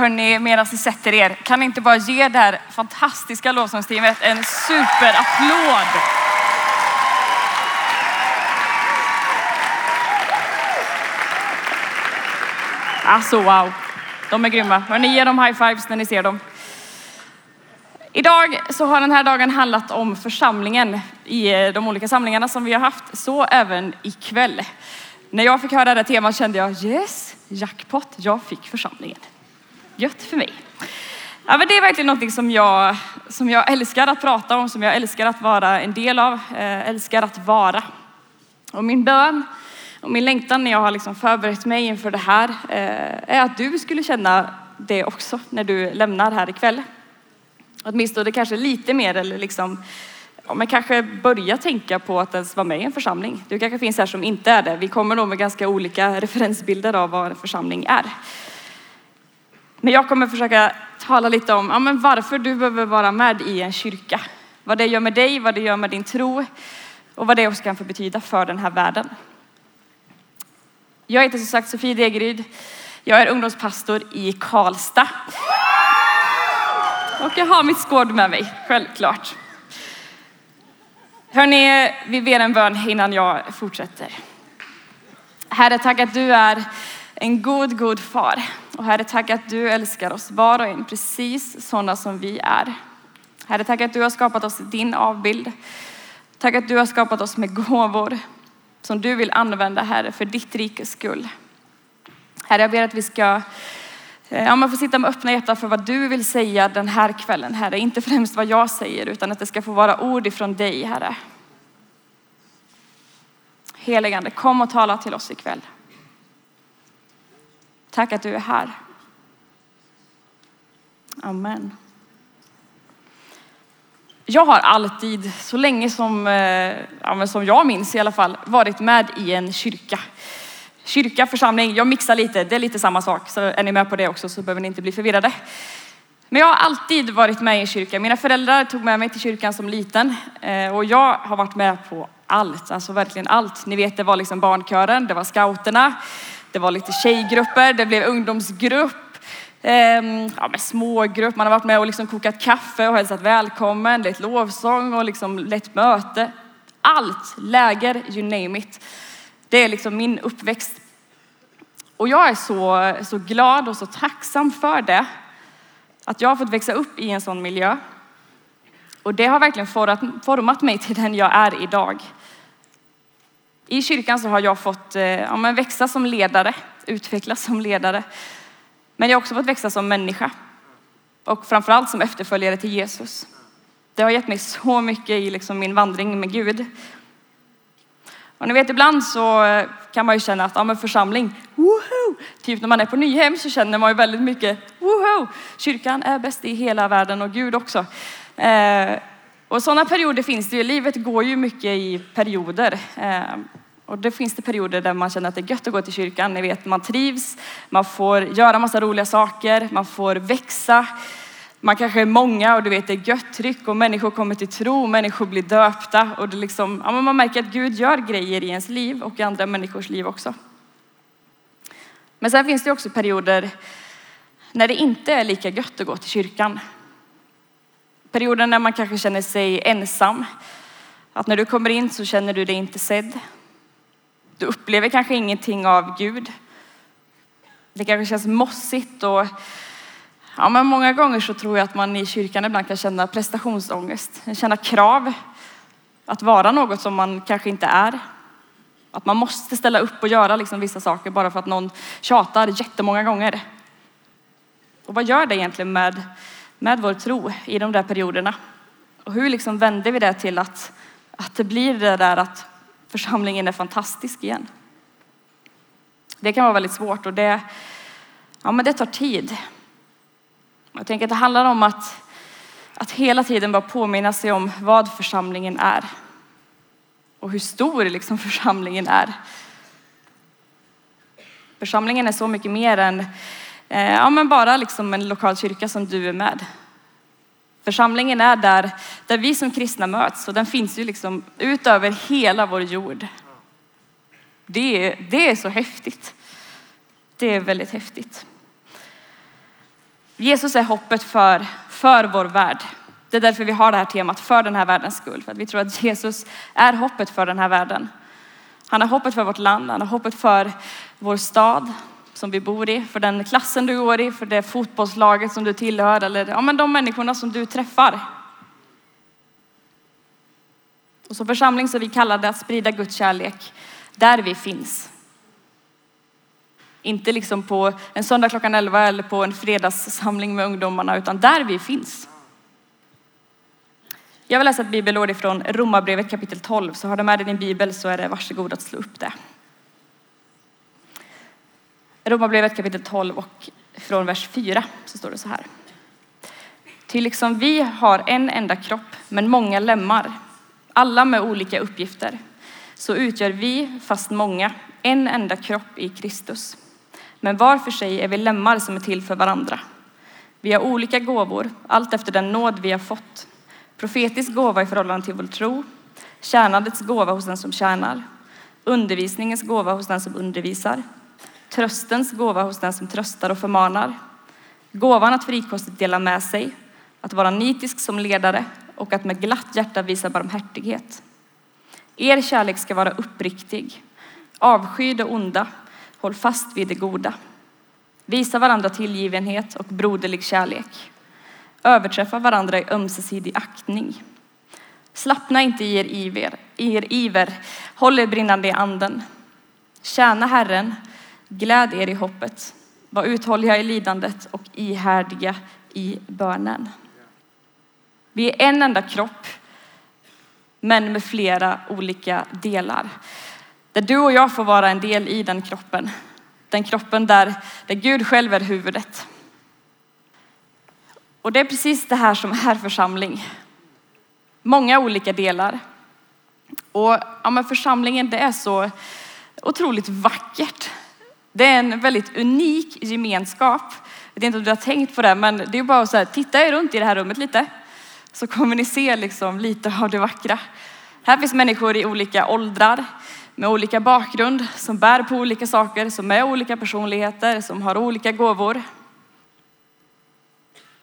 Hörni, medan ni sätter er, kan ni inte bara ge det här fantastiska lovsångsteamet en superapplåd? Alltså wow, de är grymma. Hörni, ge dem high fives när ni ser dem. Idag så har den här dagen handlat om församlingen i eh, de olika samlingarna som vi har haft, så även ikväll. När jag fick höra det här temat kände jag yes, jackpot, jag fick församlingen. Gött för mig. Ja, men det är verkligen något som jag, som jag älskar att prata om, som jag älskar att vara en del av, eh, älskar att vara. Och min bön och min längtan när jag har liksom förberett mig inför det här eh, är att du skulle känna det också när du lämnar här ikväll. Åtminstone kanske lite mer eller liksom, ja, men kanske börja tänka på att ens vara med i en församling. Du kanske finns här som inte är det. Vi kommer nog med ganska olika referensbilder av vad en församling är. Men jag kommer försöka tala lite om ja, men varför du behöver vara med i en kyrka. Vad det gör med dig, vad det gör med din tro och vad det också kan få betyda för den här världen. Jag heter som sagt Sofie Degeryd. Jag är ungdomspastor i Karlstad. Och jag har mitt skåd med mig, självklart. Hörni, vi ber en bön innan jag fortsätter. Herre, tack att du är en god, god far. Och Herre, tack att du älskar oss var och en precis sådana som vi är. Herre, tack att du har skapat oss i din avbild. Tack att du har skapat oss med gåvor som du vill använda, Herre, för ditt rikes skull. Herre, jag ber att vi ska eh, ja, man får sitta med öppna hjärtan för vad du vill säga den här kvällen, Herre. Inte främst vad jag säger, utan att det ska få vara ord ifrån dig, Herre. Heligande, kom och tala till oss ikväll. Tack att du är här. Amen. Jag har alltid, så länge som, eh, ja, som jag minns i alla fall, varit med i en kyrka. Kyrka, församling, jag mixar lite, det är lite samma sak. Så är ni med på det också så behöver ni inte bli förvirrade. Men jag har alltid varit med i en kyrka. Mina föräldrar tog med mig till kyrkan som liten eh, och jag har varit med på allt, alltså verkligen allt. Ni vet, det var liksom barnkören, det var scouterna, det var lite tjejgrupper, det blev ungdomsgrupp, ehm, ja, med smågrupp. Man har varit med och liksom kokat kaffe och hälsat välkommen, lett lovsång och liksom lett möte. Allt, läger, you name it. Det är liksom min uppväxt. Och jag är så, så glad och så tacksam för det. Att jag har fått växa upp i en sån miljö. Och det har verkligen format mig till den jag är idag. I kyrkan så har jag fått eh, ja, men växa som ledare, utvecklas som ledare. Men jag har också fått växa som människa och framförallt som efterföljare till Jesus. Det har gett mig så mycket i liksom min vandring med Gud. Och ni vet, ibland så eh, kan man ju känna att ja, men församling, woho! Typ när man är på Nyhem så känner man ju väldigt mycket, woho! Kyrkan är bäst i hela världen och Gud också. Eh, och sådana perioder finns det ju. Livet går ju mycket i perioder. Eh, och det finns det perioder där man känner att det är gött att gå till kyrkan. Ni vet, man trivs, man får göra massa roliga saker, man får växa. Man kanske är många och du vet det är gött tryck och människor kommer till tro, människor blir döpta och det liksom, ja, man märker att Gud gör grejer i ens liv och i andra människors liv också. Men sen finns det också perioder när det inte är lika gött att gå till kyrkan. Perioder när man kanske känner sig ensam. Att när du kommer in så känner du dig inte sedd. Du upplever kanske ingenting av Gud. Det kanske känns mossigt och ja, men många gånger så tror jag att man i kyrkan ibland kan känna prestationsångest, känna krav att vara något som man kanske inte är. Att man måste ställa upp och göra liksom vissa saker bara för att någon tjatar jättemånga gånger. Och vad gör det egentligen med, med vår tro i de där perioderna? Och hur liksom vänder vi det till att, att det blir det där att församlingen är fantastisk igen. Det kan vara väldigt svårt och det, ja, men det tar tid. Jag tänker att det handlar om att, att hela tiden bara påminna sig om vad församlingen är och hur stor liksom församlingen är. Församlingen är så mycket mer än Eh, ja, men bara liksom en lokal kyrka som du är med. Församlingen är där, där vi som kristna möts och den finns ju liksom ut över hela vår jord. Det, det är så häftigt. Det är väldigt häftigt. Jesus är hoppet för, för vår värld. Det är därför vi har det här temat, för den här världens skull. För att vi tror att Jesus är hoppet för den här världen. Han är hoppet för vårt land, han är hoppet för vår stad som vi bor i, för den klassen du går i, för det fotbollslaget som du tillhör eller ja, men de människorna som du träffar. Och som församling så är vi kallade att sprida Guds kärlek där vi finns. Inte liksom på en söndag klockan 11 eller på en fredagssamling med ungdomarna, utan där vi finns. Jag vill läsa ett bibelord ifrån Romarbrevet kapitel 12, så har du med dig din bibel så är det varsågod att slå upp det. Romarbrevet kapitel 12 och från vers 4 så står det så här. Till liksom vi har en enda kropp men många lemmar, alla med olika uppgifter, så utgör vi, fast många, en enda kropp i Kristus. Men var för sig är vi lemmar som är till för varandra. Vi har olika gåvor, allt efter den nåd vi har fått. Profetisk gåva i förhållande till vår tro, tjänandets gåva hos den som tjänar, undervisningens gåva hos den som undervisar, tröstens gåva hos den som tröstar och förmanar, gåvan att frikostigt dela med sig, att vara nitisk som ledare och att med glatt hjärta visa barmhärtighet. Er kärlek ska vara uppriktig. Avsky det onda, håll fast vid det goda. Visa varandra tillgivenhet och broderlig kärlek. Överträffa varandra i ömsesidig aktning. Slappna inte i er iver, i er iver. håll er brinnande i anden. Tjäna Herren, gläd er i hoppet. Var uthålliga i lidandet och ihärdiga i bönen. Vi är en enda kropp, men med flera olika delar. Där du och jag får vara en del i den kroppen. Den kroppen där, där Gud själv är huvudet. Och det är precis det här som är församling. Många olika delar. Och ja, men församlingen det är så otroligt vackert. Det är en väldigt unik gemenskap. Jag vet inte om du har tänkt på det, men det är bara att titta er runt i det här rummet lite. Så kommer ni se liksom lite av det vackra. Här finns människor i olika åldrar, med olika bakgrund, som bär på olika saker, som är olika personligheter, som har olika gåvor.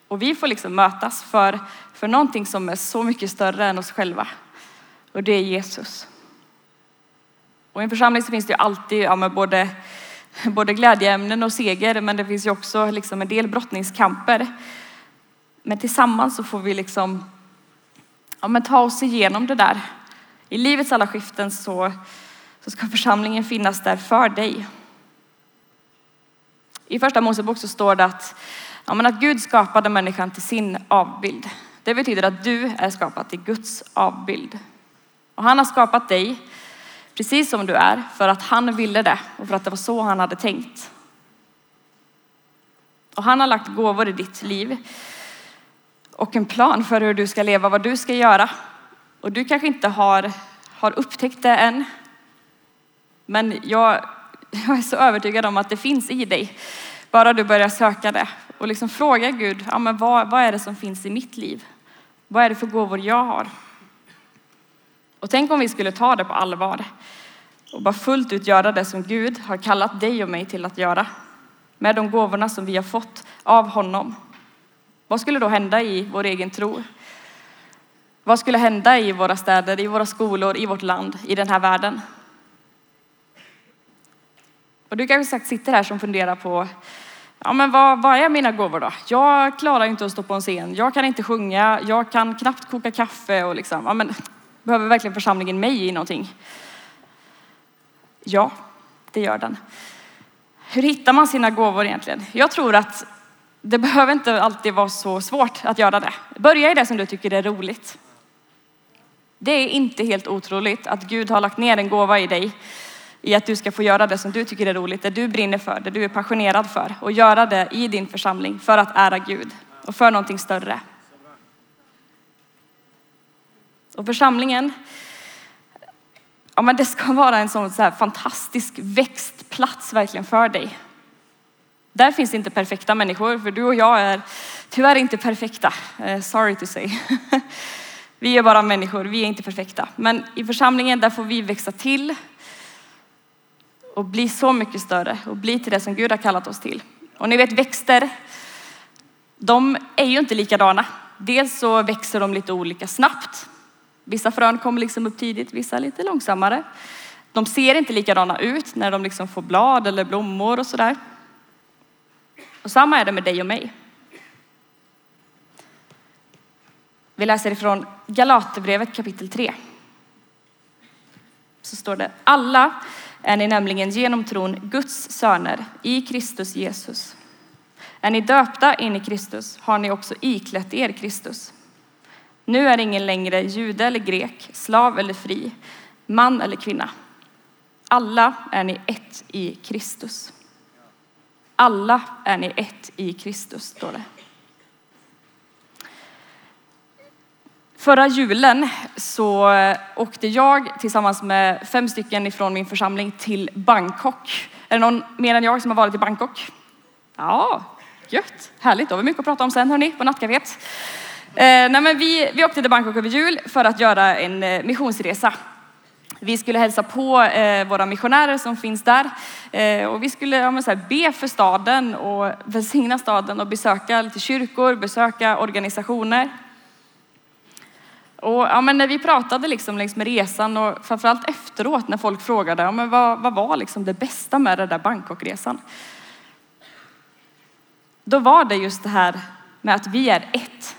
Och vi får liksom mötas för, för någonting som är så mycket större än oss själva. Och det är Jesus. Och i en församling så finns det ju alltid ja, med både, både glädjeämnen och seger, men det finns ju också liksom en del brottningskamper. Men tillsammans så får vi liksom ja, men ta oss igenom det där. I livets alla skiften så, så ska församlingen finnas där för dig. I första Mosebok så står det att Ja, men att Gud skapade människan till sin avbild. Det betyder att du är skapad till Guds avbild. Och han har skapat dig precis som du är för att han ville det och för att det var så han hade tänkt. Och han har lagt gåvor i ditt liv och en plan för hur du ska leva, vad du ska göra. Och du kanske inte har, har upptäckt det än. Men jag, jag är så övertygad om att det finns i dig. Bara du börjar söka det och liksom fråga Gud, ja, men vad, vad är det som finns i mitt liv? Vad är det för gåvor jag har? Och tänk om vi skulle ta det på allvar och bara fullt ut göra det som Gud har kallat dig och mig till att göra. Med de gåvorna som vi har fått av honom. Vad skulle då hända i vår egen tro? Vad skulle hända i våra städer, i våra skolor, i vårt land, i den här världen? Och du kanske sagt sitter här som funderar på Ja, men vad, vad är mina gåvor då? Jag klarar inte att stå på en scen. Jag kan inte sjunga. Jag kan knappt koka kaffe och liksom, ja, men behöver verkligen församlingen mig i någonting? Ja, det gör den. Hur hittar man sina gåvor egentligen? Jag tror att det behöver inte alltid vara så svårt att göra det. Börja i det som du tycker är roligt. Det är inte helt otroligt att Gud har lagt ner en gåva i dig i att du ska få göra det som du tycker är roligt, det du brinner för, det du är passionerad för och göra det i din församling för att ära Gud och för någonting större. Och församlingen, ja men det ska vara en sån så här fantastisk växtplats verkligen för dig. Där finns inte perfekta människor, för du och jag är tyvärr inte perfekta. Eh, sorry to say. Vi är bara människor, vi är inte perfekta. Men i församlingen där får vi växa till och bli så mycket större och bli till det som Gud har kallat oss till. Och ni vet växter, de är ju inte likadana. Dels så växer de lite olika snabbt. Vissa frön kommer liksom upp tidigt, vissa lite långsammare. De ser inte likadana ut när de liksom får blad eller blommor och sådär. Och samma är det med dig och mig. Vi läser ifrån Galaterbrevet kapitel 3. Så står det, alla är ni nämligen genom tron Guds söner i Kristus Jesus. Är ni döpta in i Kristus har ni också iklätt er Kristus. Nu är ingen längre jude eller grek, slav eller fri, man eller kvinna. Alla är ni ett i Kristus. Alla är ni ett i Kristus, står det. Förra julen så åkte jag tillsammans med fem stycken ifrån min församling till Bangkok. Är det någon mer än jag som har varit i Bangkok? Ja, gött. Härligt, då har vi mycket att prata om sen hörni, på nattcaféet. Eh, nej, men vi, vi åkte till Bangkok över jul för att göra en eh, missionsresa. Vi skulle hälsa på eh, våra missionärer som finns där eh, och vi skulle ja, så här, be för staden och välsigna staden och besöka lite kyrkor, besöka organisationer. Och ja, men när vi pratade liksom längs med resan och framförallt efteråt när folk frågade ja, men vad, vad var liksom det bästa med den där Bangkokresan? Då var det just det här med att vi är ett.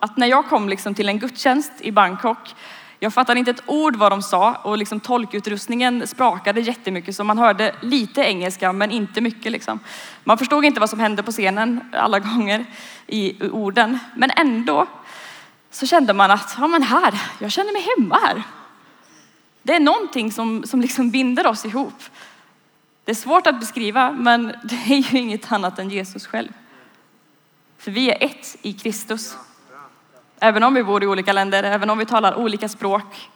Att när jag kom liksom till en gudstjänst i Bangkok, jag fattade inte ett ord vad de sa och liksom tolkutrustningen sprakade jättemycket så man hörde lite engelska men inte mycket. Liksom. Man förstod inte vad som hände på scenen alla gånger i orden men ändå så kände man att, ja men här, jag känner mig hemma här. Det är någonting som, som liksom binder oss ihop. Det är svårt att beskriva, men det är ju inget annat än Jesus själv. För vi är ett i Kristus. Även om vi bor i olika länder, även om vi talar olika språk,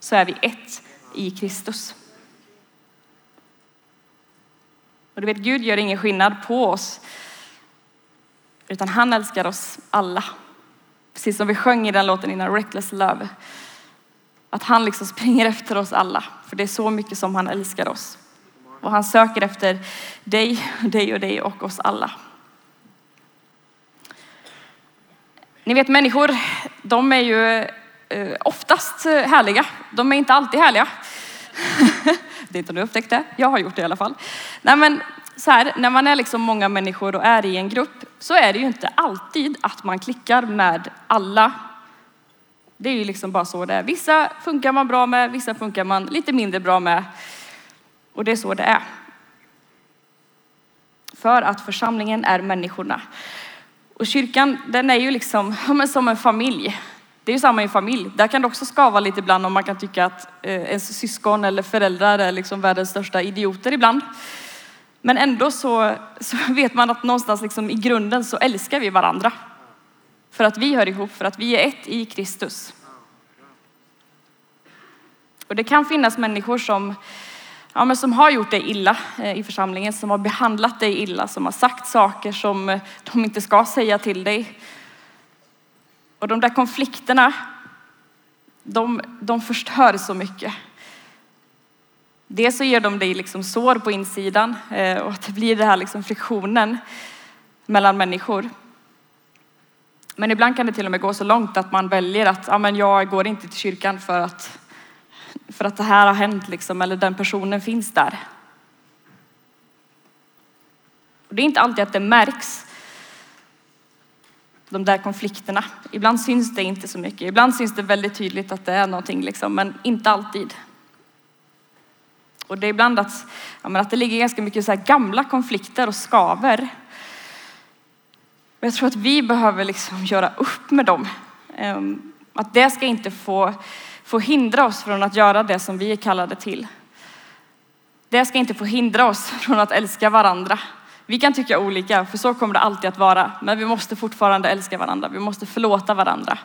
så är vi ett i Kristus. Och du vet, Gud gör ingen skillnad på oss, utan han älskar oss alla. Precis som vi sjöng i den låten innan, Reckless Love. Att han liksom springer efter oss alla, för det är så mycket som han älskar oss. Och han söker efter dig, dig och dig och oss alla. Ni vet människor, de är ju eh, oftast härliga. De är inte alltid härliga. det är inte om du upptäckte. Jag har gjort det i alla fall. Nej, men så här, när man är liksom många människor och är i en grupp så är det ju inte alltid att man klickar med alla. Det är ju liksom bara så det är. Vissa funkar man bra med, vissa funkar man lite mindre bra med. Och det är så det är. För att församlingen är människorna. Och kyrkan, den är ju liksom ja, som en familj. Det är ju samma i en familj. Där kan det också skava lite ibland om man kan tycka att eh, ens syskon eller föräldrar är liksom världens största idioter ibland. Men ändå så, så vet man att någonstans liksom i grunden så älskar vi varandra. För att vi hör ihop, för att vi är ett i Kristus. Och det kan finnas människor som ja, men som har gjort dig illa eh, i församlingen, som har behandlat dig illa, som har sagt saker som eh, de inte ska säga till dig. Och de där konflikterna, de, de förstör så mycket. Dels så ger de dig liksom sår på insidan eh, och att det blir den här liksom friktionen mellan människor. Men ibland kan det till och med gå så långt att man väljer att ja, men jag går inte till kyrkan för att för att det här har hänt liksom, eller den personen finns där. Och det är inte alltid att det märks, de där konflikterna. Ibland syns det inte så mycket. Ibland syns det väldigt tydligt att det är någonting, liksom, men inte alltid. Och det är ibland att, ja, att det ligger ganska mycket så gamla konflikter och skaver. Och jag tror att vi behöver liksom göra upp med dem. Ehm, att det ska inte få få hindra oss från att göra det som vi är kallade till. Det ska inte få hindra oss från att älska varandra. Vi kan tycka olika, för så kommer det alltid att vara. Men vi måste fortfarande älska varandra. Vi måste förlåta varandra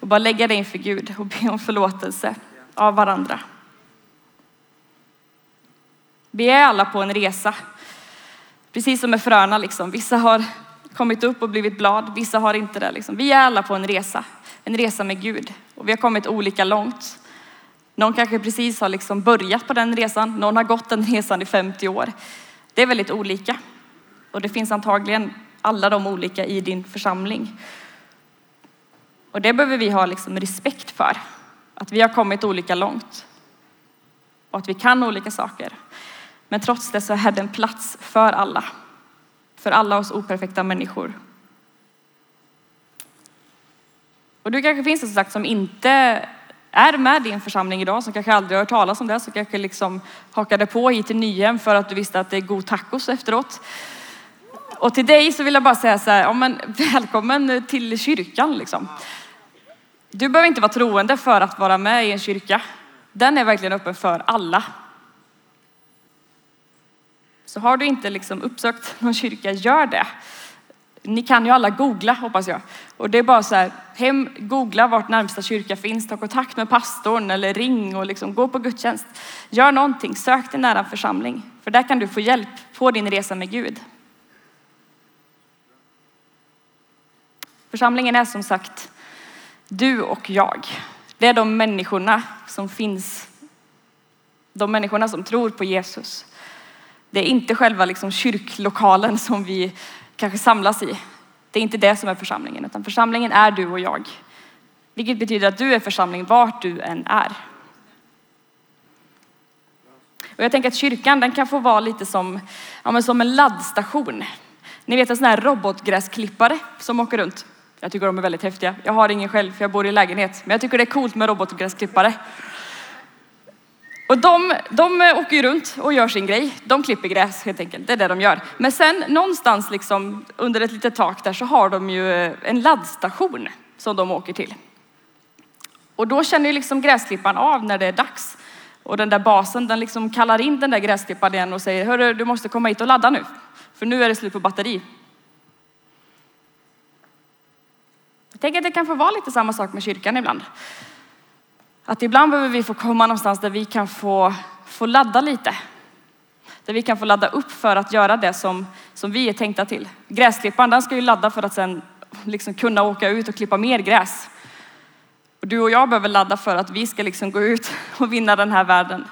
och bara lägga det inför Gud och be om förlåtelse av varandra. Vi är alla på en resa. Precis som med fröna liksom. Vissa har kommit upp och blivit blad, vissa har inte det. Liksom. Vi är alla på en resa, en resa med Gud och vi har kommit olika långt. Någon kanske precis har liksom börjat på den resan, någon har gått den resan i 50 år. Det är väldigt olika och det finns antagligen alla de olika i din församling. Och det behöver vi ha liksom respekt för. Att vi har kommit olika långt. Och att vi kan olika saker. Men trots det så är det en plats för alla. För alla oss operfekta människor. Och du kanske finns en sagt som inte är med i din församling idag, som kanske aldrig har hört talas om det, som kanske liksom hakade på hit till Nyhem för att du visste att det är god tacos efteråt. Och till dig så vill jag bara säga så här, ja, men välkommen till kyrkan liksom. Du behöver inte vara troende för att vara med i en kyrka. Den är verkligen öppen för alla. Så har du inte liksom uppsökt någon kyrka, gör det. Ni kan ju alla googla hoppas jag. Och det är bara så här, hem, googla vart närmsta kyrka finns, ta kontakt med pastorn eller ring och liksom gå på gudstjänst. Gör någonting, sök dig nära en församling. För där kan du få hjälp på din resa med Gud. Församlingen är som sagt du och jag. Det är de människorna som finns, de människorna som tror på Jesus. Det är inte själva liksom kyrklokalen som vi kanske samlas i. Det är inte det som är församlingen, utan församlingen är du och jag. Vilket betyder att du är församling vart du än är. Och jag tänker att kyrkan den kan få vara lite som, ja, som en laddstation. Ni vet en sån här robotgräsklippare som åker runt. Jag tycker de är väldigt häftiga. Jag har ingen själv för jag bor i lägenhet. Men jag tycker det är coolt med robotgräsklippare. Och de, de åker ju runt och gör sin grej. De klipper gräs helt enkelt. Det är det de gör. Men sen någonstans liksom under ett litet tak där så har de ju eh, en laddstation som de åker till. Och då känner ju liksom gräsklipparen av när det är dags. Och den där basen den liksom kallar in den där gräsklipparen igen och säger Hörru, du måste komma hit och ladda nu. För nu är det slut på batteri. Jag tänker att det kan få vara lite samma sak med kyrkan ibland. Att ibland behöver vi få komma någonstans där vi kan få, få ladda lite. Där vi kan få ladda upp för att göra det som, som vi är tänkta till. Gräsklipparen den ska ju ladda för att sen liksom kunna åka ut och klippa mer gräs. Och du och jag behöver ladda för att vi ska liksom gå ut och vinna den här världen.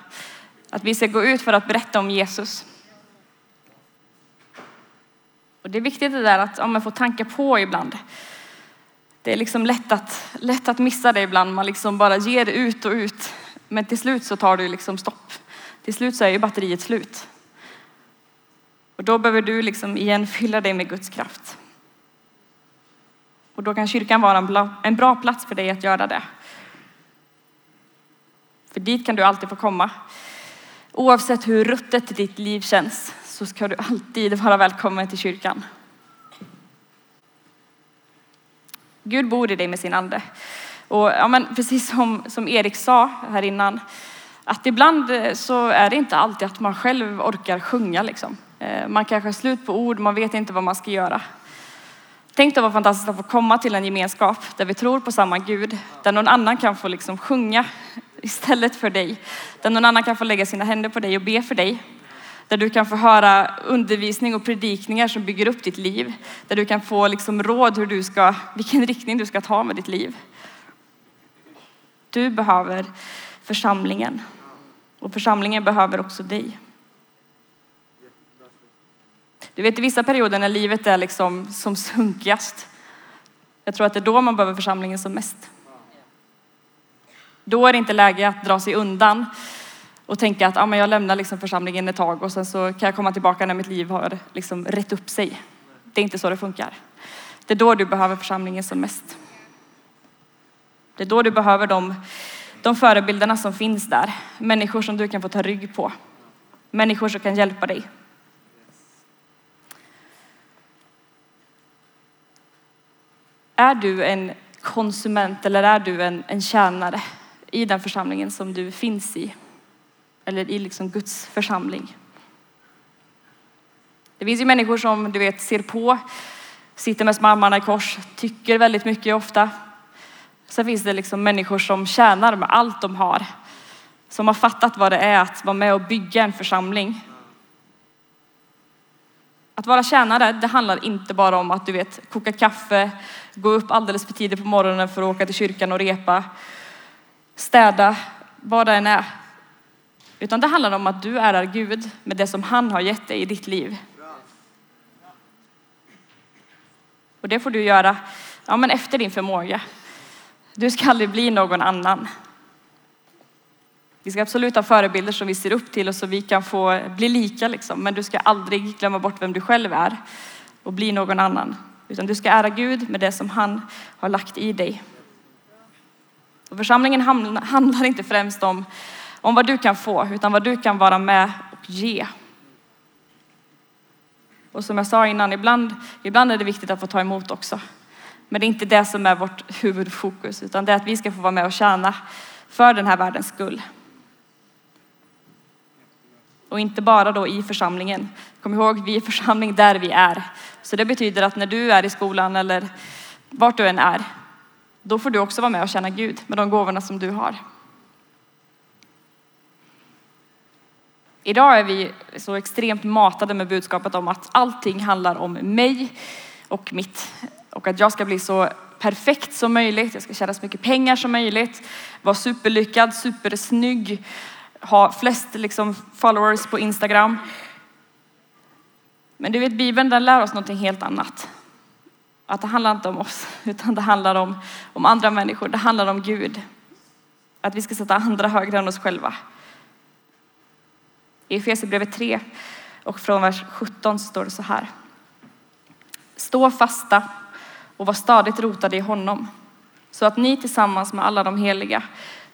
Att vi ska gå ut för att berätta om Jesus. Och det är viktigt det där att ja, man får tanka på ibland. Det är liksom lätt att, lätt att missa det ibland. Man liksom bara ger det ut och ut. Men till slut så tar det liksom stopp. Till slut så är ju batteriet slut. Och då behöver du liksom igen fylla dig med Guds kraft. Och då kan kyrkan vara en bra, en bra plats för dig att göra det. För dit kan du alltid få komma. Oavsett hur ruttet ditt liv känns så ska du alltid vara välkommen till kyrkan. Gud bor i dig med sin ande. Och ja, men precis som, som Erik sa här innan, att ibland eh, så är det inte alltid att man själv orkar sjunga. Liksom. Eh, man kanske har slut på ord, man vet inte vad man ska göra. Tänk då vad fantastiskt att få komma till en gemenskap där vi tror på samma Gud, där någon annan kan få liksom sjunga istället för dig. Där någon annan kan få lägga sina händer på dig och be för dig. Där du kan få höra undervisning och predikningar som bygger upp ditt liv. Där du kan få liksom råd hur du ska, vilken riktning du ska ta med ditt liv. Du behöver församlingen. Och församlingen behöver också dig. Du vet i vissa perioder när livet är liksom som sunkigast. Jag tror att det är då man behöver församlingen som mest. Då är det inte läge att dra sig undan och tänka att ah, men jag lämnar liksom församlingen ett tag och sen så kan jag komma tillbaka när mitt liv har liksom rätt upp sig. Det är inte så det funkar. Det är då du behöver församlingen som mest. Det är då du behöver de, de förebilderna som finns där. Människor som du kan få ta rygg på. Människor som kan hjälpa dig. Är du en konsument eller är du en, en tjänare i den församlingen som du finns i? Eller i liksom Guds församling. Det finns ju människor som du vet ser på, sitter med armarna i kors, tycker väldigt mycket ofta. Sen finns det liksom människor som tjänar med allt de har. Som har fattat vad det är att vara med och bygga en församling. Att vara tjänare, det handlar inte bara om att du vet koka kaffe, gå upp alldeles för tidigt på morgonen för att åka till kyrkan och repa, städa, vad det än är. Utan det handlar om att du ärar Gud med det som han har gett dig i ditt liv. Och det får du göra ja, men efter din förmåga. Du ska aldrig bli någon annan. Vi ska absolut ha förebilder som vi ser upp till och så vi kan få bli lika liksom. Men du ska aldrig glömma bort vem du själv är och bli någon annan. Utan du ska ära Gud med det som han har lagt i dig. Och församlingen handlar inte främst om, om vad du kan få, utan vad du kan vara med och ge. Och som jag sa innan, ibland, ibland är det viktigt att få ta emot också. Men det är inte det som är vårt huvudfokus, utan det är att vi ska få vara med och tjäna för den här världens skull. Och inte bara då i församlingen. Kom ihåg, vi är församling där vi är. Så det betyder att när du är i skolan eller vart du än är, då får du också vara med och tjäna Gud med de gåvorna som du har. Idag är vi så extremt matade med budskapet om att allting handlar om mig och mitt. Och att jag ska bli så perfekt som möjligt, jag ska tjäna så mycket pengar som möjligt, vara superlyckad, supersnygg, ha flest liksom followers på Instagram. Men du vet, Bibeln den lär oss någonting helt annat. Att det handlar inte om oss, utan det handlar om, om andra människor. Det handlar om Gud. Att vi ska sätta andra högre än oss själva. I Efesierbrevet 3 och från vers 17 står det så här. Stå fasta och var stadigt rotade i honom så att ni tillsammans med alla de heliga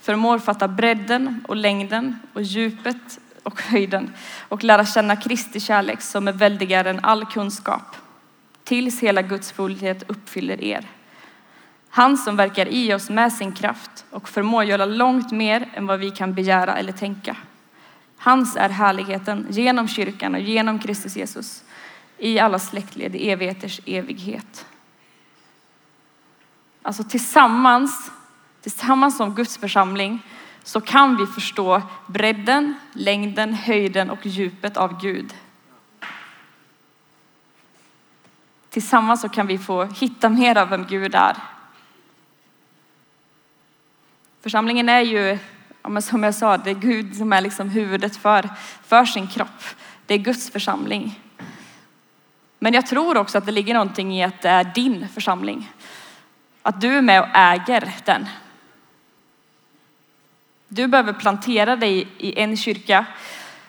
förmår fatta bredden och längden och djupet och höjden och lära känna Kristi kärlek som är väldigare än all kunskap tills hela Guds fullhet uppfyller er. Han som verkar i oss med sin kraft och förmår göra långt mer än vad vi kan begära eller tänka. Hans är härligheten genom kyrkan och genom Kristus Jesus i alla släktled i evigheters evighet. Alltså tillsammans, tillsammans som Guds församling så kan vi förstå bredden, längden, höjden och djupet av Gud. Tillsammans så kan vi få hitta mer av vem Gud är. Församlingen är ju, som jag sa, det är Gud som är liksom huvudet för, för sin kropp. Det är Guds församling. Men jag tror också att det ligger någonting i att det är din församling. Att du är med och äger den. Du behöver plantera dig i en kyrka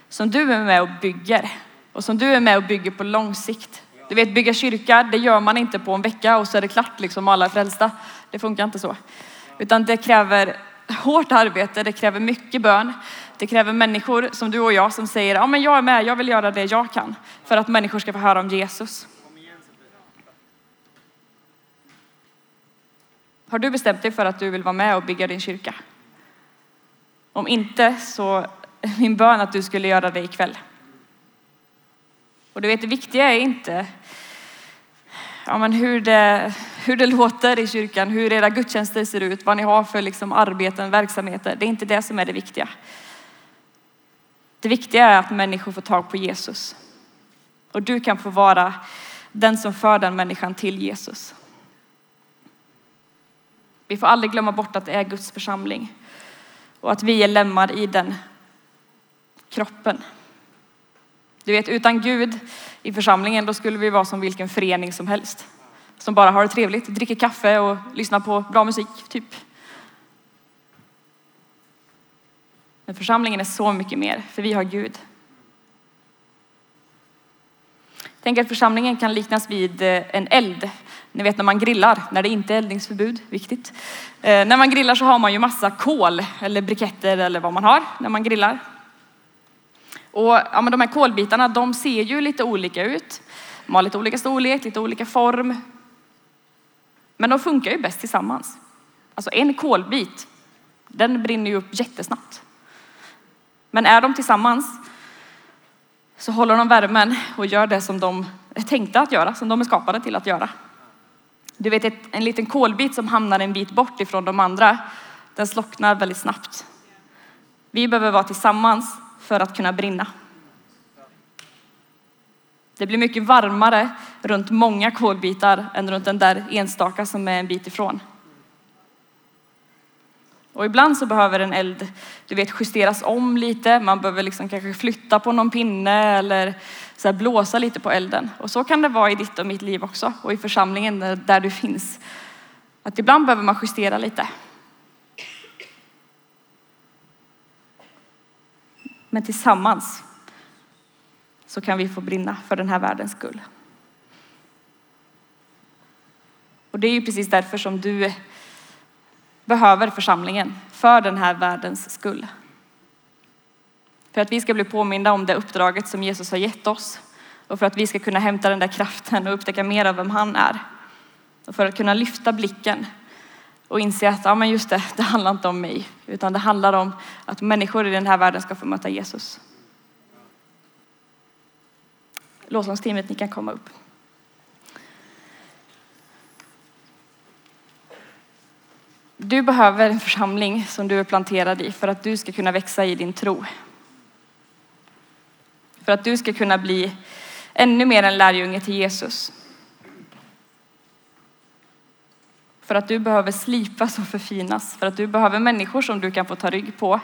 som du är med och bygger och som du är med och bygger på lång sikt. Du vet, bygga kyrka, det gör man inte på en vecka och så är det klart liksom alla är frälsta. Det funkar inte så. Utan det kräver hårt arbete, det kräver mycket bön. Det kräver människor som du och jag som säger, ja men jag är med, jag vill göra det jag kan för att människor ska få höra om Jesus. Har du bestämt dig för att du vill vara med och bygga din kyrka? Om inte så är min bön att du skulle göra det ikväll. Och du vet, det viktiga är inte ja, men hur, det, hur det låter i kyrkan, hur era gudstjänster ser ut, vad ni har för liksom arbeten, verksamheter. Det är inte det som är det viktiga. Det viktiga är att människor får tag på Jesus. Och du kan få vara den som för den människan till Jesus. Vi får aldrig glömma bort att det är Guds församling och att vi är lemmar i den kroppen. Du vet, utan Gud i församlingen, då skulle vi vara som vilken förening som helst. Som bara har det trevligt, dricker kaffe och lyssnar på bra musik, typ. Men församlingen är så mycket mer, för vi har Gud. Tänk att församlingen kan liknas vid eh, en eld. Ni vet när man grillar, när det inte är eldningsförbud, viktigt. Eh, när man grillar så har man ju massa kol eller briketter eller vad man har när man grillar. Och ja, men de här kolbitarna, de ser ju lite olika ut. De har lite olika storlek, lite olika form. Men de funkar ju bäst tillsammans. Alltså en kolbit, den brinner ju upp jättesnabbt. Men är de tillsammans så håller de värmen och gör det som de är tänkta att göra, som de är skapade till att göra. Du vet en liten kolbit som hamnar en bit bort ifrån de andra, den slocknar väldigt snabbt. Vi behöver vara tillsammans för att kunna brinna. Det blir mycket varmare runt många kolbitar än runt den där enstaka som är en bit ifrån. Och ibland så behöver en eld, du vet, justeras om lite. Man behöver liksom kanske flytta på någon pinne eller så blåsa lite på elden. Och så kan det vara i ditt och mitt liv också och i församlingen där du finns. Att ibland behöver man justera lite. Men tillsammans så kan vi få brinna för den här världens skull. Och det är ju precis därför som du behöver församlingen, för den här världens skull. För att vi ska bli påminda om det uppdraget som Jesus har gett oss och för att vi ska kunna hämta den där kraften och upptäcka mer av vem han är. Och för att kunna lyfta blicken och inse att ja, men just det, det handlar inte om mig, utan det handlar om att människor i den här världen ska få möta Jesus. Lovsångsteamet, ni kan komma upp. Du behöver en församling som du är planterad i för att du ska kunna växa i din tro. För att du ska kunna bli ännu mer en lärjunge till Jesus. För att du behöver slipas och förfinas. För att du behöver människor som du kan få ta rygg på.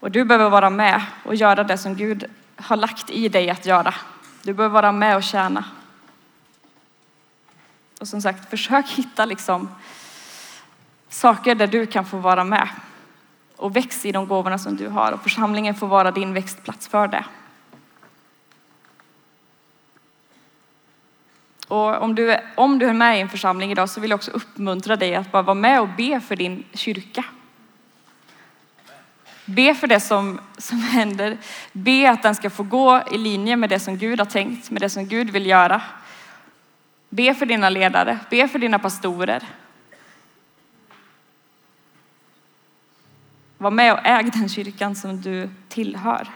Och du behöver vara med och göra det som Gud har lagt i dig att göra. Du behöver vara med och tjäna. Och som sagt, försök hitta liksom saker där du kan få vara med och väx i de gåvorna som du har och församlingen får vara din växtplats för det. Och om du, om du är med i en församling idag så vill jag också uppmuntra dig att bara vara med och be för din kyrka. Be för det som, som händer. Be att den ska få gå i linje med det som Gud har tänkt, med det som Gud vill göra. Be för dina ledare, be för dina pastorer. Var med och äg den kyrkan som du tillhör.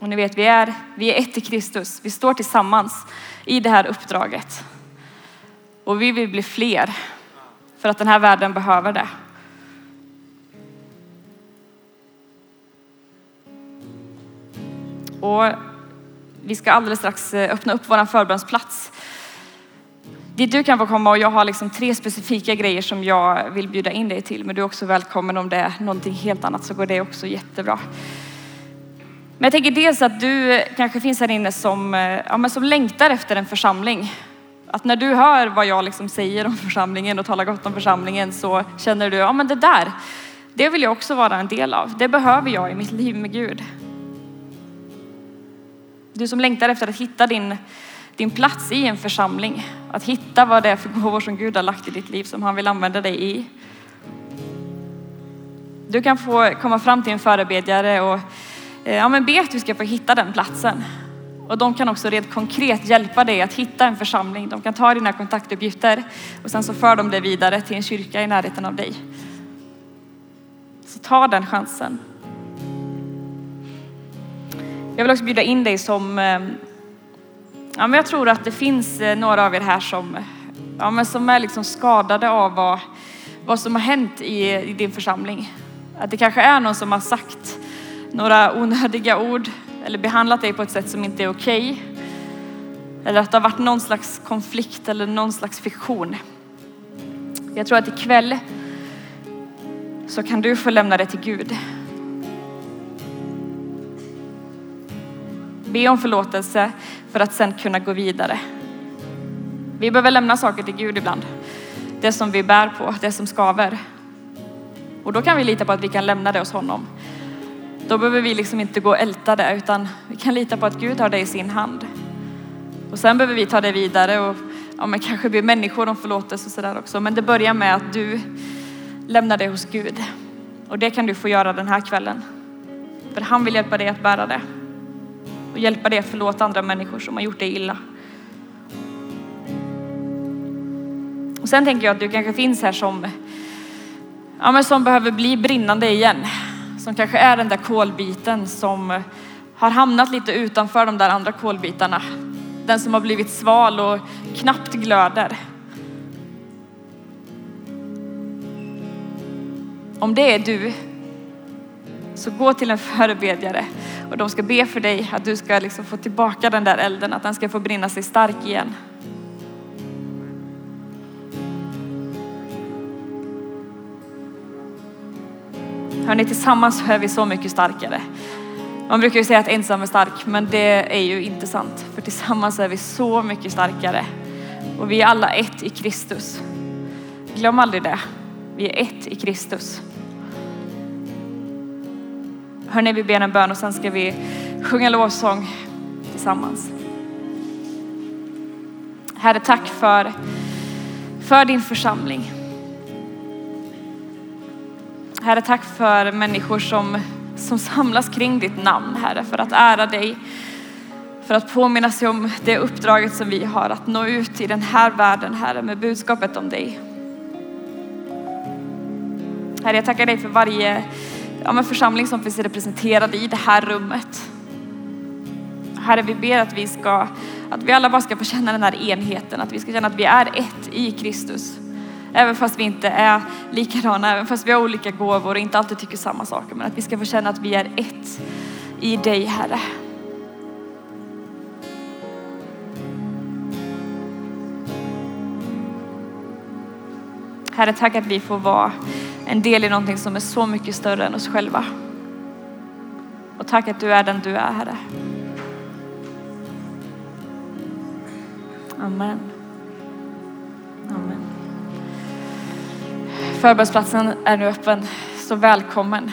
Och ni vet, vi är, vi är ett i Kristus. Vi står tillsammans i det här uppdraget. Och vi vill bli fler för att den här världen behöver det. Och vi ska alldeles strax eh, öppna upp vår förbönsplats. Dit du kan få komma och jag har liksom tre specifika grejer som jag vill bjuda in dig till. Men du är också välkommen om det är någonting helt annat så går det också jättebra. Men jag tänker dels att du kanske finns här inne som, eh, ja, men som längtar efter en församling. Att när du hör vad jag liksom säger om församlingen och talar gott om församlingen så känner du, ja men det där, det vill jag också vara en del av. Det behöver jag i mitt liv med Gud. Du som längtar efter att hitta din, din plats i en församling. Att hitta vad det är för gåvor som Gud har lagt i ditt liv som han vill använda dig i. Du kan få komma fram till en förebedjare och eh, ja, men be att du ska få hitta den platsen. Och de kan också rent konkret hjälpa dig att hitta en församling. De kan ta dina kontaktuppgifter och sen så för de dig vidare till en kyrka i närheten av dig. Så ta den chansen. Jag vill också bjuda in dig som, eh, ja men jag tror att det finns eh, några av er här som, ja men som är liksom skadade av vad, vad som har hänt i, i din församling. Att det kanske är någon som har sagt några onödiga ord eller behandlat dig på ett sätt som inte är okej. Okay. Eller att det har varit någon slags konflikt eller någon slags fiktion. Jag tror att ikväll så kan du få lämna det till Gud. Be om förlåtelse för att sen kunna gå vidare. Vi behöver lämna saker till Gud ibland. Det som vi bär på, det som skaver. Och då kan vi lita på att vi kan lämna det hos honom. Då behöver vi liksom inte gå och älta det utan vi kan lita på att Gud har det i sin hand. Och sen behöver vi ta det vidare och ja, men kanske be människor om förlåtelse och sådär också. Men det börjar med att du lämnar det hos Gud. Och det kan du få göra den här kvällen. För han vill hjälpa dig att bära det och hjälpa dig att förlåta andra människor som har gjort dig illa. Och sen tänker jag att du kanske finns här som, ja, men som behöver bli brinnande igen. Som kanske är den där kolbiten som eh, har hamnat lite utanför de där andra kolbitarna. Den som har blivit sval och knappt glöder. Om det är du, så gå till en förebedjare och de ska be för dig att du ska liksom få tillbaka den där elden, att den ska få brinna sig stark igen. Hörni, tillsammans är vi så mycket starkare. Man brukar ju säga att ensam är stark, men det är ju inte sant. För tillsammans är vi så mycket starkare. Och vi är alla ett i Kristus. Glöm aldrig det. Vi är ett i Kristus. Hörni, vi ber en bön och sen ska vi sjunga lovsång tillsammans. Herre, tack för, för din församling. Herre, tack för människor som, som samlas kring ditt namn, Herre, för att ära dig. För att påminna sig om det uppdraget som vi har, att nå ut i den här världen, Herre, med budskapet om dig. Herre, jag tackar dig för varje ja, församling som finns representerad i det här rummet. Herre, vi ber att vi ska, att vi alla bara ska få känna den här enheten, att vi ska känna att vi är ett i Kristus. Även fast vi inte är likadana, även fast vi har olika gåvor och inte alltid tycker samma saker. Men att vi ska få känna att vi är ett i dig, Herre. Herre, tack att vi får vara en del i någonting som är så mycket större än oss själva. Och tack att du är den du är, Herre. Amen. Förbönsplatsen är nu öppen, så välkommen.